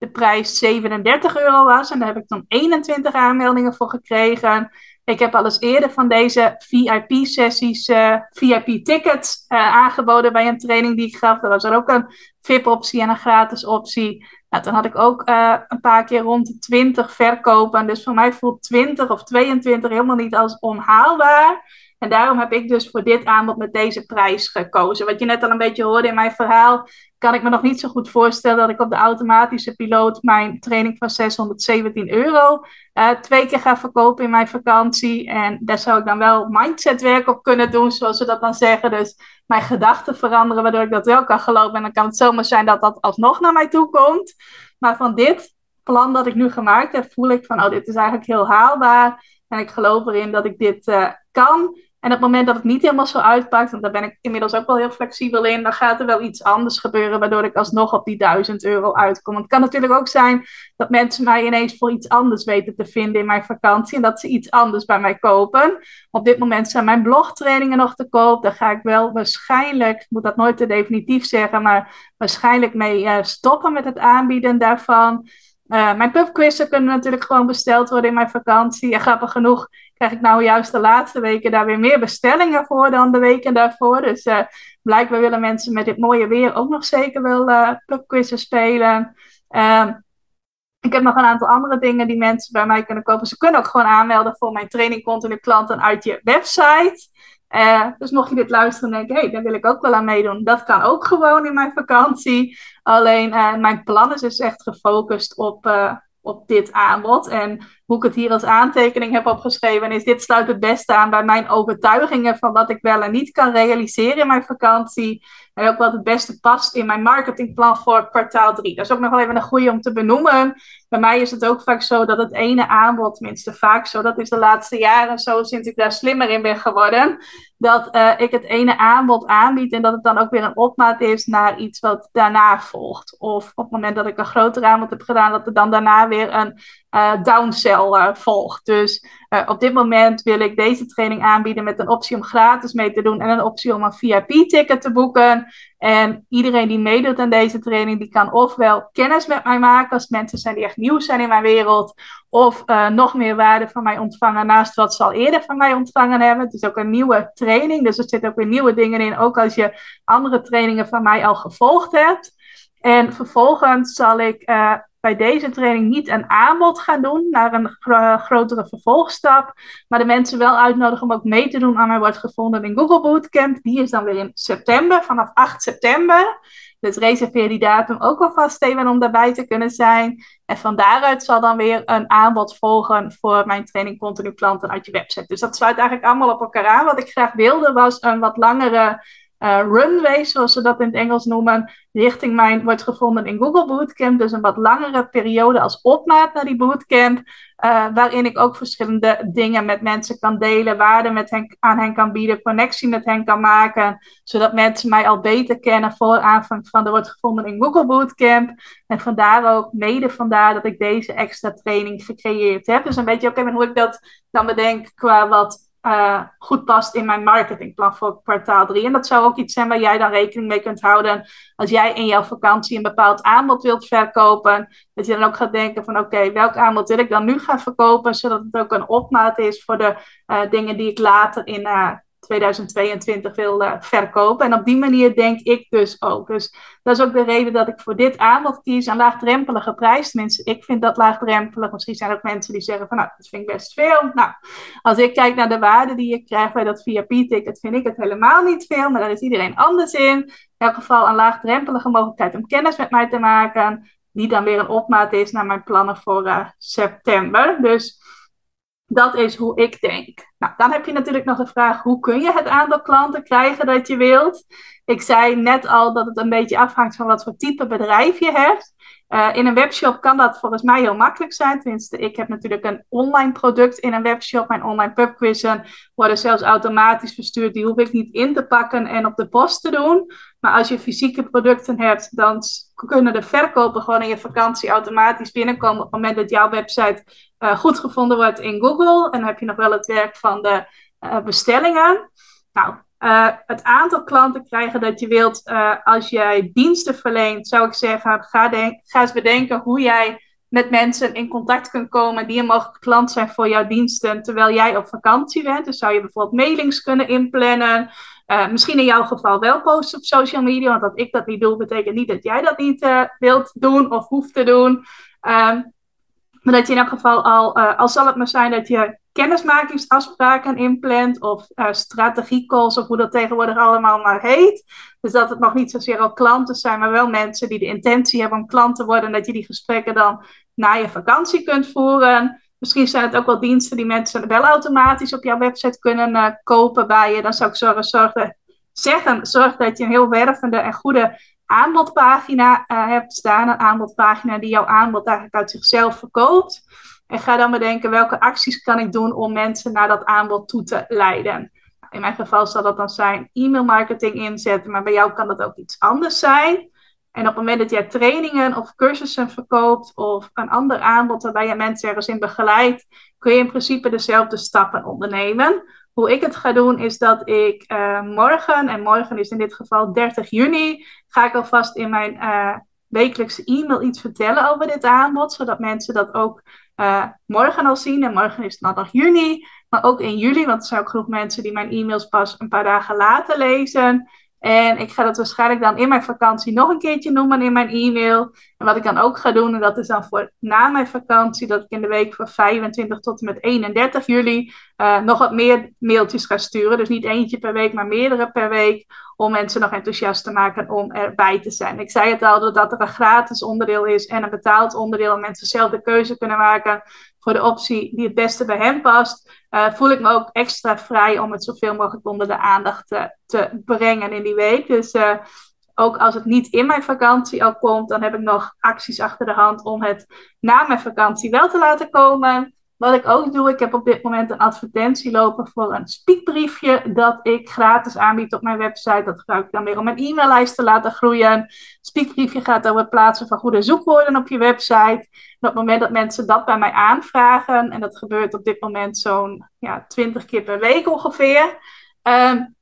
de prijs 37 euro was. En daar heb ik dan 21 aanmeldingen voor gekregen. Ik heb al eens eerder van deze VIP-sessies, eh, VIP-tickets eh, aangeboden bij een training die ik gaf. Er was er ook een VIP-optie en een gratis optie. Nou, toen had ik ook uh, een paar keer rond de 20 verkopen. Dus voor mij voelt 20 of 22 helemaal niet als onhaalbaar. En daarom heb ik dus voor dit aanbod met deze prijs gekozen. Wat je net al een beetje hoorde in mijn verhaal, kan ik me nog niet zo goed voorstellen dat ik op de automatische piloot mijn training van 617 euro uh, twee keer ga verkopen in mijn vakantie. En daar zou ik dan wel mindsetwerk op kunnen doen, zoals ze dat dan zeggen. Dus mijn gedachten veranderen, waardoor ik dat wel kan geloven. En dan kan het zomaar zijn dat dat alsnog naar mij toe komt. Maar van dit plan dat ik nu gemaakt heb, voel ik van, oh, dit is eigenlijk heel haalbaar. En ik geloof erin dat ik dit uh, kan. En op het moment dat het niet helemaal zo uitpakt, want daar ben ik inmiddels ook wel heel flexibel in, dan gaat er wel iets anders gebeuren, waardoor ik alsnog op die 1000 euro uitkom. Het kan natuurlijk ook zijn dat mensen mij ineens voor iets anders weten te vinden in mijn vakantie en dat ze iets anders bij mij kopen. Op dit moment zijn mijn blogtrainingen nog te koop. Daar ga ik wel waarschijnlijk, ik moet dat nooit te definitief zeggen, maar waarschijnlijk mee uh, stoppen met het aanbieden daarvan. Uh, mijn pubquizzen kunnen natuurlijk gewoon besteld worden in mijn vakantie. En grappig genoeg krijg ik nou juist de laatste weken daar weer meer bestellingen voor dan de weken daarvoor. Dus uh, blijkbaar willen mensen met dit mooie weer ook nog zeker wel uh, spelen. Uh, ik heb nog een aantal andere dingen die mensen bij mij kunnen kopen. Ze kunnen ook gewoon aanmelden voor mijn training continu klanten uit je website. Uh, dus mocht je dit luisteren en denken, hé, hey, daar wil ik ook wel aan meedoen. Dat kan ook gewoon in mijn vakantie. Alleen mijn plan is dus echt gefocust op, op dit aanbod. En hoe ik het hier als aantekening heb opgeschreven, is dit sluit het beste aan bij mijn overtuigingen van wat ik wel en niet kan realiseren in mijn vakantie. En ook wat het beste past in mijn marketingplan voor kwartaal 3. Dat is ook nog wel even een goede om te benoemen. Bij mij is het ook vaak zo dat het ene aanbod, tenminste vaak zo, dat is de laatste jaren zo sinds ik daar slimmer in ben geworden, dat uh, ik het ene aanbod aanbied en dat het dan ook weer een opmaat is naar iets wat daarna volgt. Of op het moment dat ik een groter aanbod heb gedaan, dat er dan daarna weer een uh, downsell uh, volgt. Dus uh, op dit moment wil ik deze training aanbieden met een optie om gratis mee te doen en een optie om een VIP-ticket te boeken. En iedereen die meedoet aan deze training, die kan ofwel kennis met mij maken als mensen zijn die echt nieuw zijn in mijn wereld, of uh, nog meer waarde van mij ontvangen naast wat ze al eerder van mij ontvangen hebben. Het is ook een nieuwe training, dus er zitten ook weer nieuwe dingen in, ook als je andere trainingen van mij al gevolgd hebt. En vervolgens zal ik bij deze training niet een aanbod gaan doen naar een grotere vervolgstap, maar de mensen wel uitnodigen om ook mee te doen aan mij wordt gevonden in Google Bootcamp. Die is dan weer in september, vanaf 8 september. Dus reserveer die datum ook alvast even om daarbij te kunnen zijn. En van daaruit zal dan weer een aanbod volgen voor mijn training continu klanten uit je website. Dus dat sluit eigenlijk allemaal op elkaar aan. Wat ik graag wilde was een wat langere uh, runway, zoals ze dat in het Engels noemen, richting mijn wordt gevonden in Google Bootcamp. Dus een wat langere periode als opmaat naar die bootcamp, uh, waarin ik ook verschillende dingen met mensen kan delen, waarde met hen, aan hen kan bieden, connectie met hen kan maken, zodat mensen mij al beter kennen voor aanvang van de wordt gevonden in Google Bootcamp. En vandaar ook, mede vandaar dat ik deze extra training gecreëerd heb. Dus een beetje ook even hoe ik dat dan bedenk qua wat uh, goed past in mijn marketingplan voor kwartaal 3. En dat zou ook iets zijn waar jij dan rekening mee kunt houden. Als jij in jouw vakantie een bepaald aanbod wilt verkopen. Dat je dan ook gaat denken van oké, welk aanbod wil ik dan nu gaan verkopen. Zodat het ook een opmaat is voor de uh, dingen die ik later in uh, 2022 wil uh, verkopen. En op die manier denk ik dus ook. Dus dat is ook de reden dat ik voor dit aanbod kies. Een laagdrempelige prijs. Tenminste, ik vind dat laagdrempelig. Misschien zijn er ook mensen die zeggen van nou, dat vind ik best veel. Nou, als ik kijk naar de waarde die ik krijg bij dat VIP-ticket, vind ik het helemaal niet veel. Maar daar is iedereen anders in. In elk geval een laagdrempelige mogelijkheid om kennis met mij te maken. Die dan weer een opmaat is naar mijn plannen voor uh, september. Dus dat is hoe ik denk. Nou, dan heb je natuurlijk nog de vraag: hoe kun je het aantal klanten krijgen dat je wilt? Ik zei net al dat het een beetje afhangt van wat voor type bedrijf je hebt. Uh, in een webshop kan dat volgens mij heel makkelijk zijn. Tenminste, ik heb natuurlijk een online product in een webshop. Mijn online pubquizzen worden zelfs automatisch verstuurd. Die hoef ik niet in te pakken en op de post te doen. Maar als je fysieke producten hebt, dan kunnen de verkopen gewoon in je vakantie automatisch binnenkomen op het moment dat jouw website uh, goed gevonden wordt in Google. En dan heb je nog wel het werk van de uh, bestellingen. Nou, uh, het aantal klanten krijgen dat je wilt uh, als jij diensten verleent, zou ik zeggen, ga, denk, ga eens bedenken hoe jij met mensen in contact kunt komen die een mogelijk klant zijn voor jouw diensten terwijl jij op vakantie bent. Dus zou je bijvoorbeeld mailings kunnen inplannen. Uh, misschien in jouw geval wel posten op social media, want dat ik dat niet doe, betekent niet dat jij dat niet wilt doen of hoeft te doen. Um, maar dat je in elk geval al, al zal het maar zijn dat je kennismakingsafspraken inplant of uh, strategiecalls of hoe dat tegenwoordig allemaal maar heet. Dus dat het nog niet zozeer al klanten zijn, maar wel mensen die de intentie hebben om klant te worden en dat je die gesprekken dan na je vakantie kunt voeren. Misschien zijn het ook wel diensten die mensen wel automatisch op jouw website kunnen uh, kopen bij je. Dan zou ik zorgen, zorgen, zeggen, zorg dat je een heel wervende en goede aanbodpagina uh, hebt staan. Een aanbodpagina die jouw aanbod eigenlijk uit zichzelf verkoopt. En ga dan bedenken welke acties kan ik doen om mensen naar dat aanbod toe te leiden. In mijn geval zal dat dan zijn e-mail marketing inzetten, maar bij jou kan dat ook iets anders zijn. En op het moment dat jij trainingen of cursussen verkoopt of een ander aanbod waarbij je mensen ergens in begeleidt, kun je in principe dezelfde stappen ondernemen. Hoe ik het ga doen is dat ik uh, morgen, en morgen is in dit geval 30 juni, ga ik alvast in mijn uh, wekelijkse e-mail iets vertellen over dit aanbod, zodat mensen dat ook uh, morgen al zien. En morgen is het nog juni, maar ook in juli, want er zijn ook genoeg mensen die mijn e-mails pas een paar dagen later lezen. En ik ga dat waarschijnlijk dan in mijn vakantie nog een keertje noemen in mijn e-mail. En wat ik dan ook ga doen, en dat is dan voor na mijn vakantie, dat ik in de week van 25 tot en met 31 juli uh, nog wat meer mailtjes ga sturen. Dus niet eentje per week, maar meerdere per week. Om mensen nog enthousiast te maken om erbij te zijn. Ik zei het al, dat er een gratis onderdeel is en een betaald onderdeel. En mensen zelf de keuze kunnen maken voor de optie die het beste bij hen past. Uh, voel ik me ook extra vrij om het zoveel mogelijk onder de aandacht te, te brengen in die week. Dus uh, ook als het niet in mijn vakantie al komt, dan heb ik nog acties achter de hand om het na mijn vakantie wel te laten komen. Wat ik ook doe, ik heb op dit moment een advertentie lopen voor een speakbriefje dat ik gratis aanbied op mijn website. Dat gebruik ik dan weer om mijn e-maillijst te laten groeien. Speakbriefje gaat over het plaatsen van goede zoekwoorden op je website. En op het moment dat mensen dat bij mij aanvragen, en dat gebeurt op dit moment zo'n ja, 20 keer per week ongeveer, um,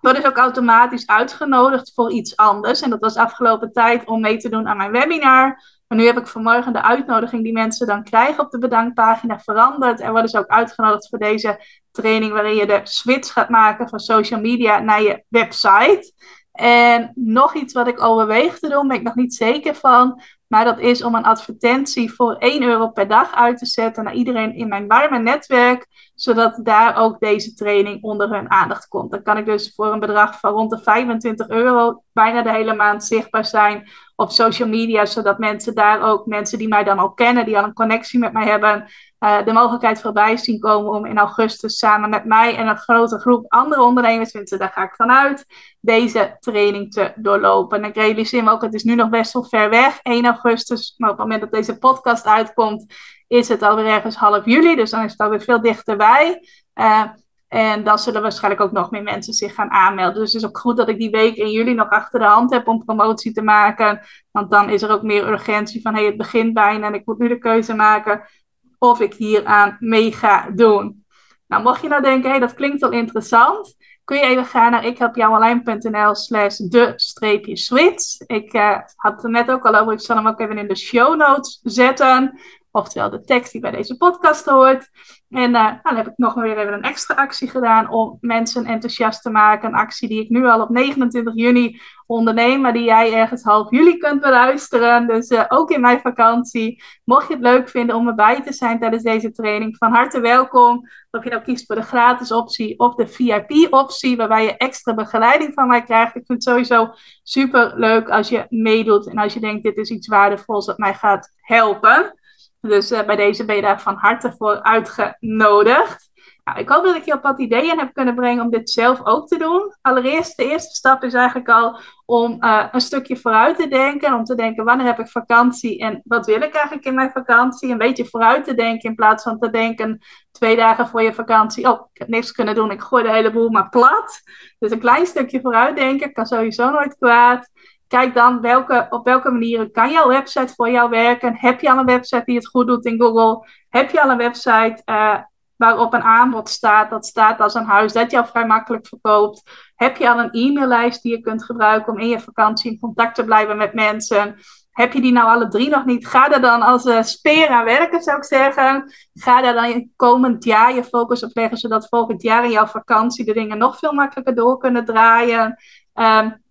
word ik ook automatisch uitgenodigd voor iets anders. En dat was afgelopen tijd om mee te doen aan mijn webinar. Maar nu heb ik vanmorgen de uitnodiging die mensen dan krijgen op de bedankpagina veranderd. En worden ze ook uitgenodigd voor deze training waarin je de switch gaat maken van social media naar je website. En nog iets wat ik overweeg te doen, ben ik nog niet zeker van. Maar dat is om een advertentie voor 1 euro per dag uit te zetten naar iedereen in mijn warme netwerk. Zodat daar ook deze training onder hun aandacht komt. Dan kan ik dus voor een bedrag van rond de 25 euro bijna de hele maand zichtbaar zijn op social media. Zodat mensen daar ook, mensen die mij dan al kennen, die al een connectie met mij hebben, uh, de mogelijkheid voorbij zien komen om in augustus samen met mij en een grote groep andere ondernemers, mensen, daar ga ik vanuit, deze training te doorlopen. En ik realiseer me ook, het is nu nog best wel ver weg, 1 augustus, maar op het moment dat deze podcast uitkomt, is het alweer ergens half juli, dus dan is het alweer veel dichterbij. Uh, en dan zullen waarschijnlijk ook nog meer mensen zich gaan aanmelden. Dus het is ook goed dat ik die week in juli nog achter de hand heb om promotie te maken. Want dan is er ook meer urgentie van hey, het begint bijna en ik moet nu de keuze maken of ik hier aan mee ga doen. Nou, mocht je nou denken, hey, dat klinkt wel interessant, kun je even gaan naar ikhelpjouonline.nl slash de-switch. Ik uh, had het net ook al over, ik zal hem ook even in de show notes zetten. Oftewel de tekst die bij deze podcast hoort. En uh, dan heb ik nog weer even een extra actie gedaan om mensen enthousiast te maken. Een actie die ik nu al op 29 juni onderneem, maar die jij ergens half juli kunt beluisteren. Dus uh, ook in mijn vakantie. Mocht je het leuk vinden om erbij te zijn tijdens deze training, van harte welkom. Of je nou kiest voor de gratis optie of de VIP-optie, waarbij je extra begeleiding van mij krijgt. Ik vind het sowieso super leuk als je meedoet en als je denkt: dit is iets waardevols dat mij gaat helpen. Dus uh, bij deze ben je daar van harte voor uitgenodigd. Nou, ik hoop dat ik je op wat ideeën heb kunnen brengen om dit zelf ook te doen. Allereerst, de eerste stap is eigenlijk al om uh, een stukje vooruit te denken. Om te denken, wanneer heb ik vakantie en wat wil ik eigenlijk in mijn vakantie? Een beetje vooruit te denken in plaats van te denken twee dagen voor je vakantie. Oh, ik heb niks kunnen doen, ik gooi de hele boel maar plat. Dus een klein stukje vooruit denken kan sowieso nooit kwaad. Kijk dan welke, op welke manieren kan jouw website voor jou werken. Heb je al een website die het goed doet in Google? Heb je al een website uh, waarop een aanbod staat, dat staat als een huis dat al vrij makkelijk verkoopt. Heb je al een e-maillijst die je kunt gebruiken om in je vakantie in contact te blijven met mensen? Heb je die nou alle drie nog niet? Ga er dan als uh, speer aan werken, zou ik zeggen. Ga daar dan komend jaar je focus op leggen, zodat volgend jaar in jouw vakantie de dingen nog veel makkelijker door kunnen draaien. Um,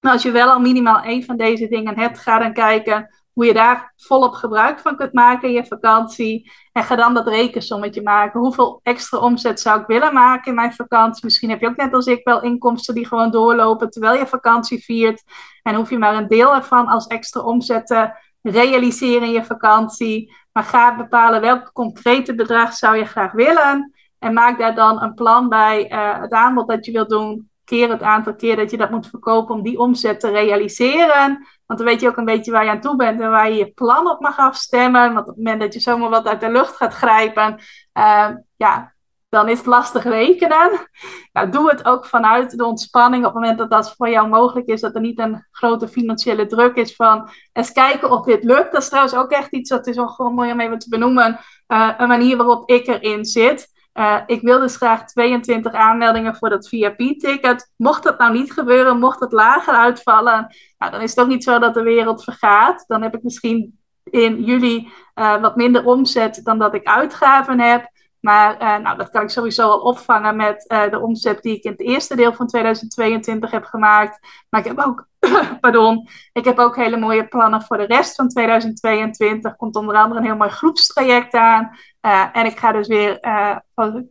als je wel al minimaal één van deze dingen hebt, ga dan kijken hoe je daar volop gebruik van kunt maken in je vakantie. En ga dan dat rekensommetje maken. Hoeveel extra omzet zou ik willen maken in mijn vakantie? Misschien heb je ook net als ik wel inkomsten die gewoon doorlopen terwijl je vakantie viert. En hoef je maar een deel ervan als extra omzet te realiseren in je vakantie. Maar ga bepalen welk concrete bedrag zou je graag willen. En maak daar dan een plan bij uh, het aanbod dat je wilt doen keer het aantal keer dat je dat moet verkopen om die omzet te realiseren. Want dan weet je ook een beetje waar je aan toe bent en waar je je plan op mag afstemmen. Want op het moment dat je zomaar wat uit de lucht gaat grijpen, uh, ja, dan is het lastig rekenen. Nou, doe het ook vanuit de ontspanning op het moment dat dat voor jou mogelijk is. Dat er niet een grote financiële druk is van eens kijken of dit lukt. Dat is trouwens ook echt iets dat is wel gewoon mooi om even te benoemen. Uh, een manier waarop ik erin zit. Uh, ik wil dus graag 22 aanmeldingen voor dat VIP-ticket. Mocht dat nou niet gebeuren, mocht het lager uitvallen, nou, dan is het ook niet zo dat de wereld vergaat. Dan heb ik misschien in juli uh, wat minder omzet dan dat ik uitgaven heb. Maar uh, nou, dat kan ik sowieso al opvangen met de omzet die ik in het eerste deel van 2022 heb gemaakt. Maar ik heb ook, pardon, ik heb ook hele mooie plannen voor de rest van 2022. Komt onder andere een heel mooi groepstraject aan. Uh, en ik ga dus weer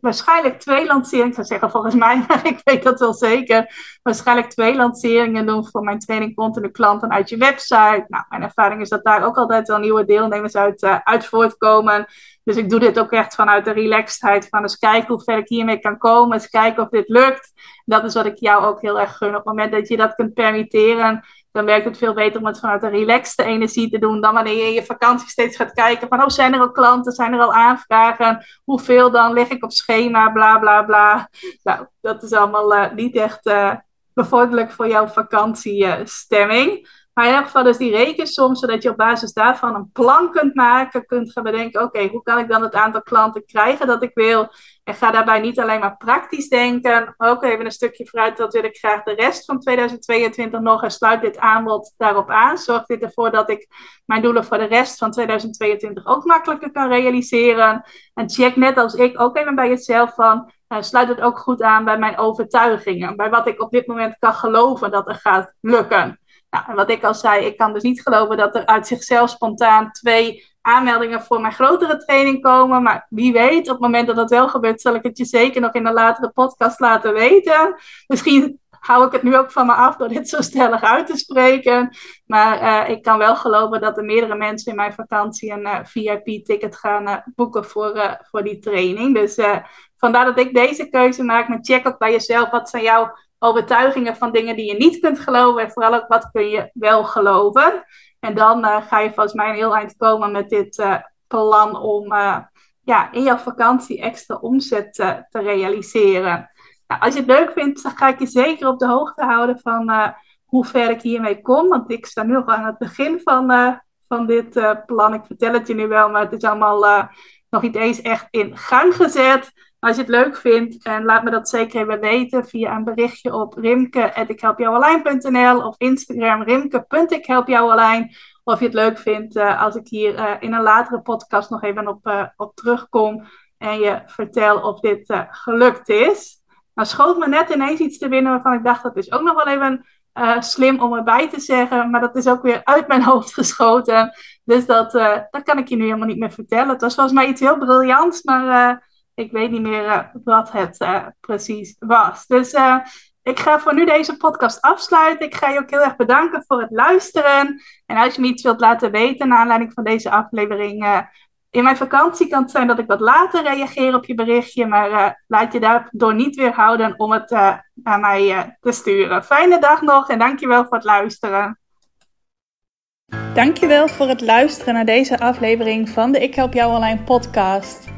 waarschijnlijk twee lanceringen, ik zou zeggen volgens mij, maar ik weet dat wel zeker, waarschijnlijk twee lanceringen doen voor mijn training continu klanten uit je website. Nou, mijn ervaring is dat daar ook altijd wel nieuwe deelnemers uit, uit voortkomen. Dus ik doe dit ook echt vanuit de relaxedheid van eens kijken hoe ver ik hiermee kan komen, eens kijken of dit lukt. Dat is wat ik jou ook heel erg gun. Op het moment dat je dat kunt permitteren, dan werkt het veel beter om het vanuit een relaxte energie te doen dan wanneer je in je vakantie steeds gaat kijken van, oh, zijn er al klanten, zijn er al aanvragen, hoeveel dan, lig ik op schema, bla bla bla. Nou, dat is allemaal uh, niet echt uh, bevorderlijk voor jouw vakantiestemming. Maar in elk geval dus die rekensom, zodat je op basis daarvan een plan kunt maken, kunt gaan bedenken, oké, hoe kan ik dan het aantal klanten krijgen dat ik wil? En ga daarbij niet alleen maar praktisch denken, ook even een stukje vooruit, dat wil ik graag de rest van 2022 nog en sluit dit aanbod daarop aan. Zorg dit ervoor dat ik mijn doelen voor de rest van 2022 ook makkelijker kan realiseren. En check net als ik ook even bij jezelf van, uh, sluit het ook goed aan bij mijn overtuigingen, bij wat ik op dit moment kan geloven dat er gaat lukken. Nou, wat ik al zei, ik kan dus niet geloven dat er uit zichzelf spontaan twee aanmeldingen voor mijn grotere training komen. Maar wie weet, op het moment dat dat wel gebeurt, zal ik het je zeker nog in een latere podcast laten weten. Misschien hou ik het nu ook van me af door dit zo stellig uit te spreken. Maar uh, ik kan wel geloven dat er meerdere mensen in mijn vakantie een uh, VIP-ticket gaan uh, boeken voor, voor die training. Dus vandaar dat ik deze keuze maak. Maar check ook bij jezelf, wat zijn jouw overtuigingen van dingen die je niet kunt geloven. En vooral ook wat kun je wel geloven. En dan uh, ga je volgens mij een heel eind komen met dit uh, plan om uh, ja, in jouw vakantie extra omzet te realiseren. Nou, als je het leuk vindt, dan ga ik je zeker op de hoogte houden van hoe ver ik hiermee kom. Want ik sta nu al aan het begin van, van dit plan. Ik vertel het je nu wel, maar het is allemaal nog niet eens echt in gang gezet. Als je het leuk vindt, en laat me dat zeker even weten via een berichtje op rimke.ikhelpjouwalijn.nl of Instagram rimke.ikhelpjouwalijn. Of je het leuk vindt uh, als ik hier uh, in een latere podcast nog even op, op terugkom en je vertel of dit gelukt is. Nou schoot me net ineens iets te binnen waarvan ik dacht dat is ook nog wel even slim om erbij te zeggen. Maar dat is ook weer uit mijn hoofd geschoten. Dus dat, dat kan ik je nu helemaal niet meer vertellen. Het was volgens mij iets heel briljants, maar ik weet niet meer uh, wat het uh, precies was. Dus uh, ik ga voor nu deze podcast afsluiten. Ik ga je ook heel erg bedanken voor het luisteren. En als je me iets wilt laten weten naar aanleiding van deze aflevering. in mijn vakantie kan het zijn dat ik wat later reageer op je berichtje. Maar laat je daardoor niet weerhouden om het naar mij te sturen. Fijne dag nog en dankjewel voor het luisteren. Dankjewel voor het luisteren naar deze aflevering van de Ik Help Jou Online podcast.